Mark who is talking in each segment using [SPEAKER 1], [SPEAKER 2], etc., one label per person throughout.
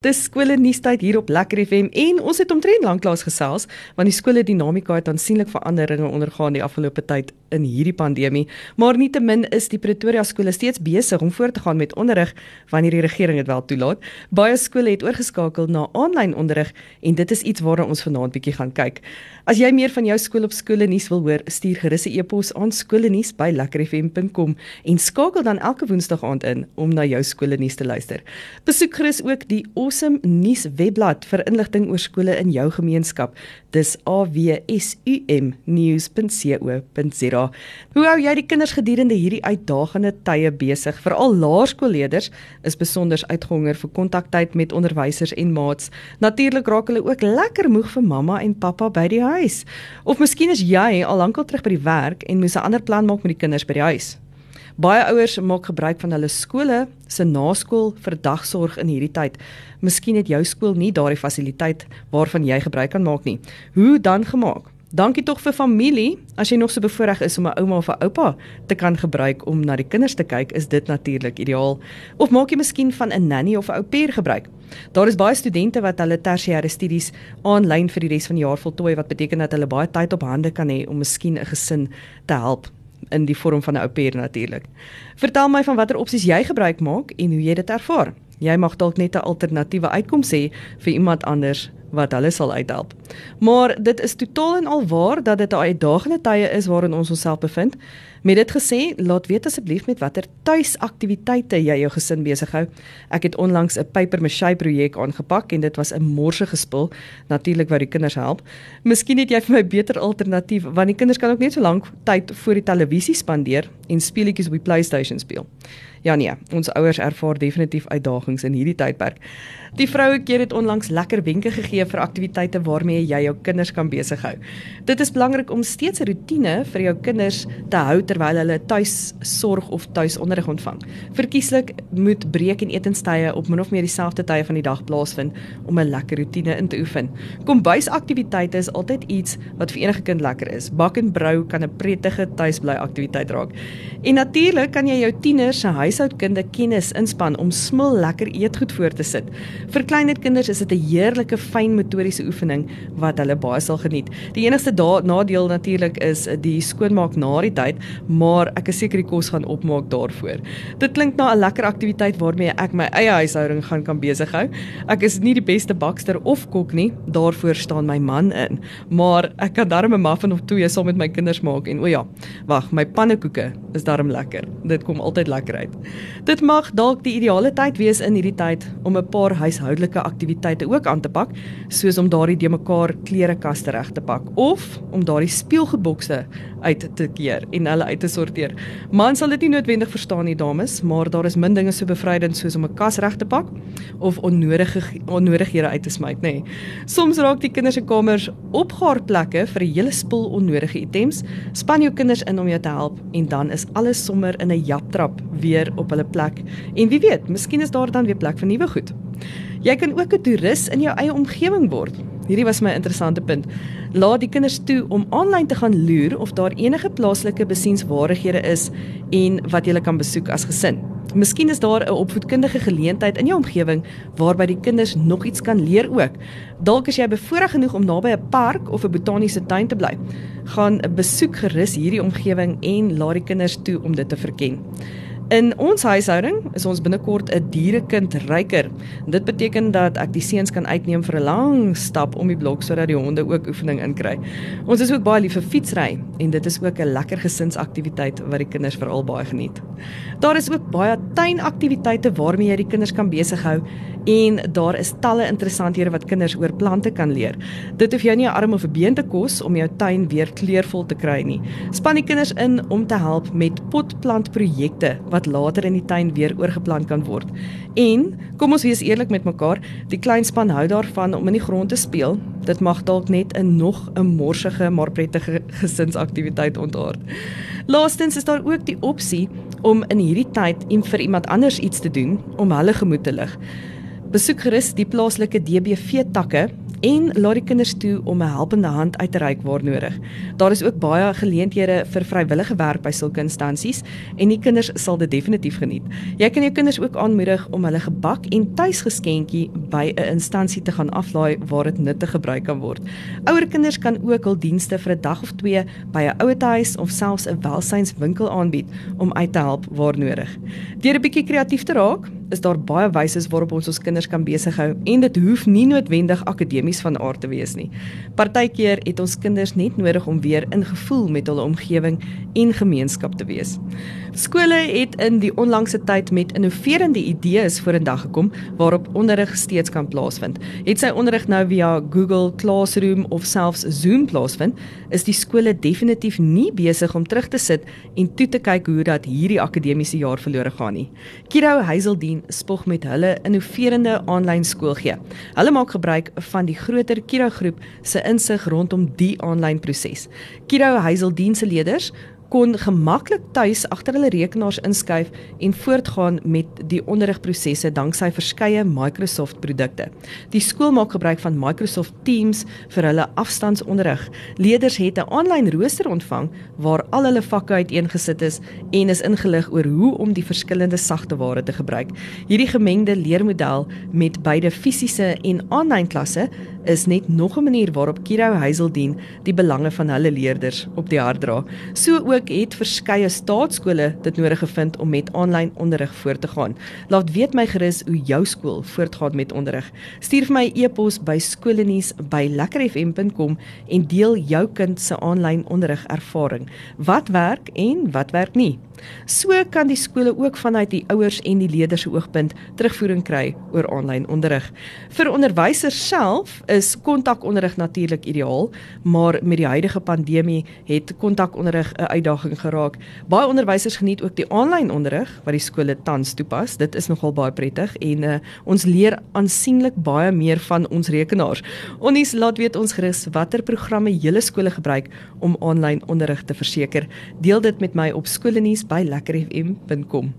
[SPEAKER 1] Dis skole nuustyd hier op Lekker FM en ons het omtrent lanklaas gesels want die skole dinamika het aansienlik veranderinge ondergaan die afgelope tyd in hierdie pandemie maar nietemin is die Pretoria skole steeds besig om voort te gaan met onderrig wanneer die regering dit wel toelaat. Baie skole het oorgeskakel na aanlyn onderrig en dit is iets waarna ons vanaand bietjie gaan kyk. As jy meer van jou skool op skole nuus wil hoor, stuur gerus 'n e-pos aan skolenuus@lekkerfm.com en skakel dan elke woensdag aand in om na jou skole nuus te luister. Besoek gerus ook die Awesome Nuus webblad vir inligting oor skole in jou gemeenskap. Dis awsumnews.co.za. Hoe hou jy die kinders gedurende hierdie uitdagende tye besig? Veral laerskoolleerders is besonder uitgehonger vir kontaktyd met onderwysers en maats. Natuurlik raak hulle ook lekker moeg vir mamma en pappa by die huis. Of miskien is jy al lankal terug by die werk en moes 'n ander plan maak met die kinders by die huis. Baie ouers maak gebruik van hulle skole se naskool vir dagsorg in hierdie tyd. Miskien het jou skool nie daardie fasiliteit waarvan jy gebruik kan maak nie. Hoe dan gemaak? Dankie tog vir familie. As jy nog so bevoorreg is om 'n ouma of 'n oupa te kan gebruik om na die kinders te kyk, is dit natuurlik ideaal. Of maak jy miskien van 'n nanny of 'n ou pair gebruik? Daar is baie studente wat hulle tersiêre studies aanlyn vir die res van die jaar voltooi wat beteken dat hulle baie tyd op hande kan hê om miskien 'n gesin te help in die vorm van 'n ou pair natuurlik. Vertel my van watter opsies jy gebruik maak en hoe jy dit ervaar. Jy mag dalk net 'n alternatiewe uitkoms hê vir iemand anders wat hulle sal uithelp. Maar dit is totaal en al waar dat dit 'n uitdagende tye is waarin ons onsself bevind. Met dit gesê, laat weet asseblief met watter tuisaktiwiteite jy jou gesin besig hou. Ek het onlangs 'n paper mache projek aangepak en dit was 'n morsige spul, natuurlik wou die kinders help. Miskien het jy vir my beter alternatief want die kinders kan ook net so lank tyd voor die televisie spandeer en speletjies op die PlayStation speel. Ja nee, ons ouers ervaar definitief uitdagings in hierdie tydperk. Die vroue keer het onlangs lekker wenke gegee vir aktiwiteite waarmee jy jou kinders kan besig hou. Dit is belangrik om steeds 'n roetine vir jou kinders te hou terwyl hulle tuis sorg of tuis onderrig ontvang. Verkieslik moet breek en etenstye op min of meer dieselfde tye van die dag plaasvind om 'n lekker roetine in te oefen. Kombuisaktiwiteite is altyd iets wat vir enige kind lekker is. Bak en brou kan 'n prettige tuisbly aktiwiteit raak. En natuurlik kan jy jou tieners se huishoudkunde kennis inspann om smil lekker eetgoed voor te sit. Vir kleinerkinders is dit 'n heerlike fyn motoriese oefening wat hulle baie sal geniet. Die enigste nadeel natuurlik is die skoonmaak na die tyd, maar ek is seker die kos gaan opmaak daarvoor. Dit klink na 'n lekker aktiwiteit waarmee ek my eie huishouding gaan kan besig hou. Ek is nie die beste bakster of kok nie, daarvoor staan my man in, maar ek kan darm 'n muffin of twee saam met my kinders maak en o ja, wag, my pannekoeke is darm lekker. Dit kom altyd lekker uit. Dit mag dalk die ideale tyd wees in hierdie tyd om 'n paar huishoudelike aktiwiteite ook aan te pak, soos om daardie de mekaar klerekaste reg te pak of om daardie speelgoedbokse uit te keer en hulle uit te sorteer. Man sal dit nie noodwendig verstaan nie, dames, maar daar is min dinge so bevrydend soos om 'n kas reg te pak of onnodige onnodighede uit te smyt, nê. Nee. Soms raak die kinders se kamers opgaarplekke vir 'n hele spul onnodige items. Span jou kinders in om jou te help en dan is alles sommer in 'n japtrap weer op hulle plek. En wie weet, miskien is daar dan weer plek vir nuwe goed. Jy kan ook 'n toerist in jou eie omgewing word. Hierdie was my interessante punt. Laat die kinders toe om aanlyn te gaan loer of daar enige plaaslike besienswaardighede is en wat jy kan besoek as gesin. Miskien is daar 'n opvoedkundige geleentheid in jou omgewing waarby die kinders nog iets kan leer ook. Dalk is jy bevoorreg genoeg om naby 'n park of 'n botaniese tuin te bly. Gaan besoek gerus hierdie omgewing en laat die kinders toe om dit te verken. In ons huishouding is ons binnekort 'n dierekind ryker. Dit beteken dat ek die seuns kan uitneem vir 'n lang stap om die blok sodat die honde ook oefening inkry. Ons is ook baie lief vir fietsry en dit is ook 'n lekker gesinsaktiwiteit wat die kinders veral baie geniet. Daar is ook baie tuinaktiwiteite waarmee jy die kinders kan besig hou en daar is talle interessanthede wat kinders oor plante kan leer. Dit hoef jou nie 'n arm of 'n been te kos om jou tuin weer kleurvol te kry nie. Span die kinders in om te help met potplantprojekte wat wat later in die tuin weer oorgeplant kan word. En kom ons wees eerlik met mekaar, die klein span hou daarvan om in die grond te speel. Dit mag dalk net 'n nog 'n morsige maar prettige gesinsaktiwiteit ontaard. Laastens is daar ook die opsie om in hierdie tyd en vir iemand anders iets te doen om hulle gemoed te lig. Besoek gerus die plaaslike DBV takke en laat die kinders toe om 'n helpende hand uit te reik waar nodig. Daar is ook baie geleenthede vir vrywillige werk by sulke instansies en die kinders sal dit definitief geniet. Jy kan jou kinders ook aanmoedig om hulle gebak en tuisgeskenkie by 'n instansie te gaan aflaai waar dit nuttig gebruik kan word. Ouer kinders kan ook hul dienste vir 'n dag of twee by 'n ouetehuis of selfs 'n welsynswinkel aanbied om uit te help waar nodig. Deur 'n bietjie kreatief te raak, is daar baie wyse waarop ons ons kinders kan besig hou en dit hoef nie noodwendig akademies van aard te wees nie. Partykeer het ons kinders net nodig om weer ingevoel met hulle omgewing en gemeenskap te wees. Skole het in die onlangse tyd met innoverende idees vorendag gekom waarop onderrig steeds kan plaasvind. Het sy onderrig nou via Google Classroom of selfs Zoom plaasvind, is die skole definitief nie besig om terug te sit en toe te kyk hoe dat hierdie akademiese jaar verlore gaan nie. Kiro Hazeldien spog met hulle innoverende aanlyn skool gee. Hulle maak gebruik van die groter Kiro groep se insig rondom die aanlyn proses. Kiro Hazeldien se leerders kon gemaklik tuis agter hulle rekenaars inskuif en voortgaan met die onderrigprosesse danksy verskeie Microsoft produkte. Die skool maak gebruik van Microsoft Teams vir hulle afstandsonderrig. Leerders het 'n aanlyn rooster ontvang waar al hulle vakke uiteengesit is en is ingelig oor hoe om die verskillende sagteware te gebruik. Hierdie gemengde leermodel met beide fisiese en aanlyn klasse is net nog 'n manier waarop Kiro Hazeldien die belange van hulle leerders op die hart dra. So ook het verskeie staatskole dit nodig gevind om met aanlyn onderrig voort te gaan. Laat weet my gerus hoe jou skool voortgaan met onderrig. Stuur vir my e-pos by skoolnuus@lekkerfm.com en deel jou kind se aanlyn onderrig ervaring. Wat werk en wat werk nie? So kan die skole ook vanuit die ouers en die leerders se oogpunt terugvoering kry oor aanlyn onderrig. Vir onderwysers self is kontakonderrig natuurlik ideaal, maar met die huidige pandemie het kontakonderrig 'n uitdaging geraak. Baie onderwysers geniet ook die aanlyn onderrig wat die skole tans toepas. Dit is nogal baie prettig en uh, ons leer aansienlik baie meer van ons rekenaars. Ons laat weet ons gerus watter programme julle skole gebruik om aanlyn onderrig te verseker. Deel dit met my op skoolnuus by lekkerfm.com.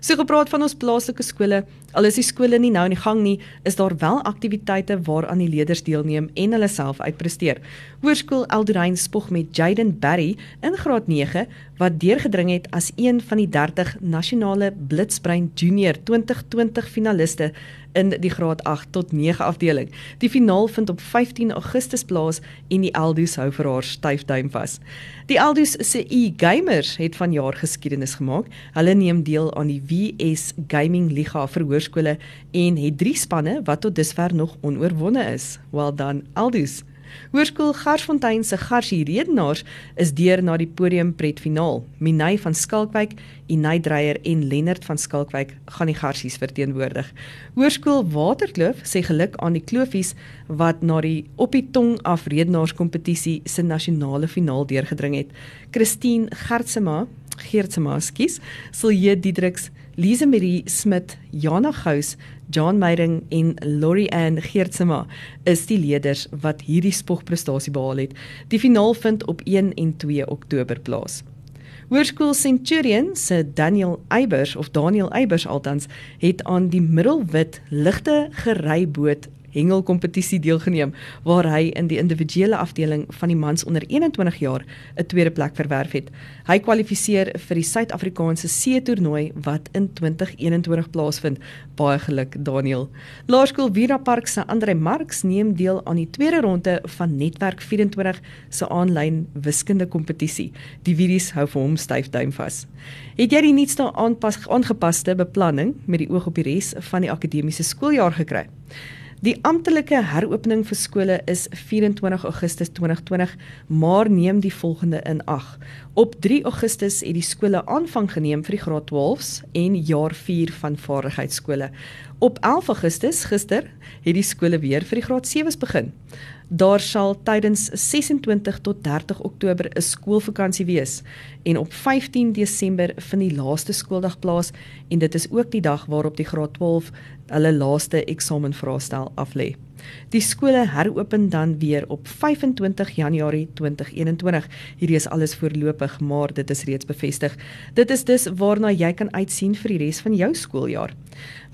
[SPEAKER 1] So gepraat van ons plaaslike skole, al is die skole nie nou in die gang nie, is daar wel aktiwiteite waaraan die leerders deelneem en hulle self uitpresteer. Hoërskool Eldorein spog met Jaden Barry in graad 9 wat deurgedring het as een van die 30 nasionale Blitsbrein Junior 2020 finaliste in die graad 8 tot 9 afdeling. Die finaal vind op 15 Augustus plaas en die Eldus hou vir haar styfduim vas. Die Eldus se e-gamers het vanjaar geskiedenis gemaak. Hulle neem deel aan die WS Gaming Liga vir hoërskole en het 3 spanne wat tot dusver nog onoorwonde is. Well done Eldus. Hoërskool Garsfontein se Garsie Redenaars is deur na die podium pretfinaal. Minay van Skalkwyk, Inay Dreyer en Lennard van Skalkwyk gaan die Garsies verteenwoordig. Hoërskool Waterkloof sê geluk aan die Kloofies wat na die op die tong af Redenaars kompetisie se nasionale finaal deurgedring het. Christine Gertsema, Gertsema, skus, Silje Diedriks Lise Marie Smit, Jana Gous, John Meyding en Lori Ann Geertsema is die leerders wat hierdie spogprestasie behaal het. Die finaal vind op 1 en 2 Oktober plaas. Hoërskool Centurion se Daniel Eybers of Daniel Eybers altans het aan die middelwit ligte geryboot hengelkompetisie deelgeneem waar hy in die individuele afdeling van die mans onder 21 jaar 'n tweede plek verwerf het. Hy kwalifiseer vir die Suid-Afrikaanse see-toernooi wat in 2021 plaasvind. Baie geluk Daniel. Laerskool Vira Park se Andre Marx neem deel aan die tweede ronde van Netwerk 24 se aanlyn wiskunde kompetisie. Die Viries hou vir hom styf duim vas. Het jy die nuutste aanpas aangepaste beplanning met die oog op die res van die akademiese skooljaar gekry? Die amptelike heropening vir skole is 24 Augustus 2020, maar neem die volgende in ag. Op 3 Augustus het die skole aanvang geneem vir die graad 12s en jaar 4 van vaardigheidsskole. Op 11 Augustus gister het die skole weer vir die graad 7s begin. Daar sal tydens 26 tot 30 Oktober 'n skoolvakansie wees en op 15 Desember vind die laaste skooldag plaas en dit is ook die dag waarop die graad 12 hulle laaste eksamenvraestel aflê. Die skole heropen dan weer op 25 Januarie 2021. Hierdie is alles voorlopig, maar dit is reeds bevestig. Dit is dus waarna jy kan uitsien vir die res van jou skooljaar.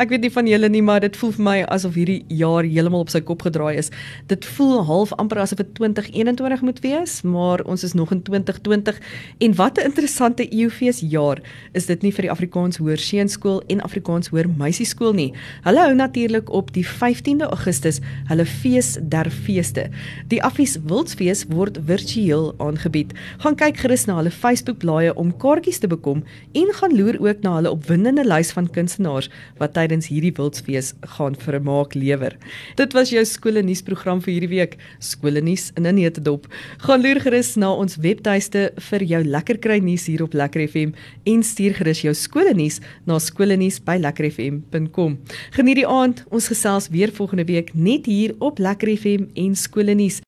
[SPEAKER 1] Ek weet nie van julle nie, maar dit voel vir my asof hierdie jaar heeltemal op sy kop gedraai is. Dit voel half amper asof dit 2021 moet wees, maar ons is nog in 2020 en wat 'n interessante EUFees jaar is dit nie vir die Afrikaans Hoër Seunskool en Afrikaans Hoër Meisieskool nie. Hulle hou natuurlik op die 15de Augustus hulle fees der feeste. Die Affies Wildsfees word virtueel aangebied. Gaan kyk gerus na hulle Facebook-blaaie om kaartjies te bekom en gaan loer ook na hulle opwindende lys van kunstenaars wat tydens hierdie Wildsfees gaan vermaak lewer. Dit was jou skoolnuusprogram vir hierdie week. Skoolnuus in 'n neutedop. Gaan loer gerus na ons webtuiste vir jou lekker kry nuus hier op Lekker FM en stuur gerus jou skoolnuus na skoolnuus@lekkerfm.com. Geniet die aand. Ons gesels weer volgende week net hier op Lekker FM en skoolnuus.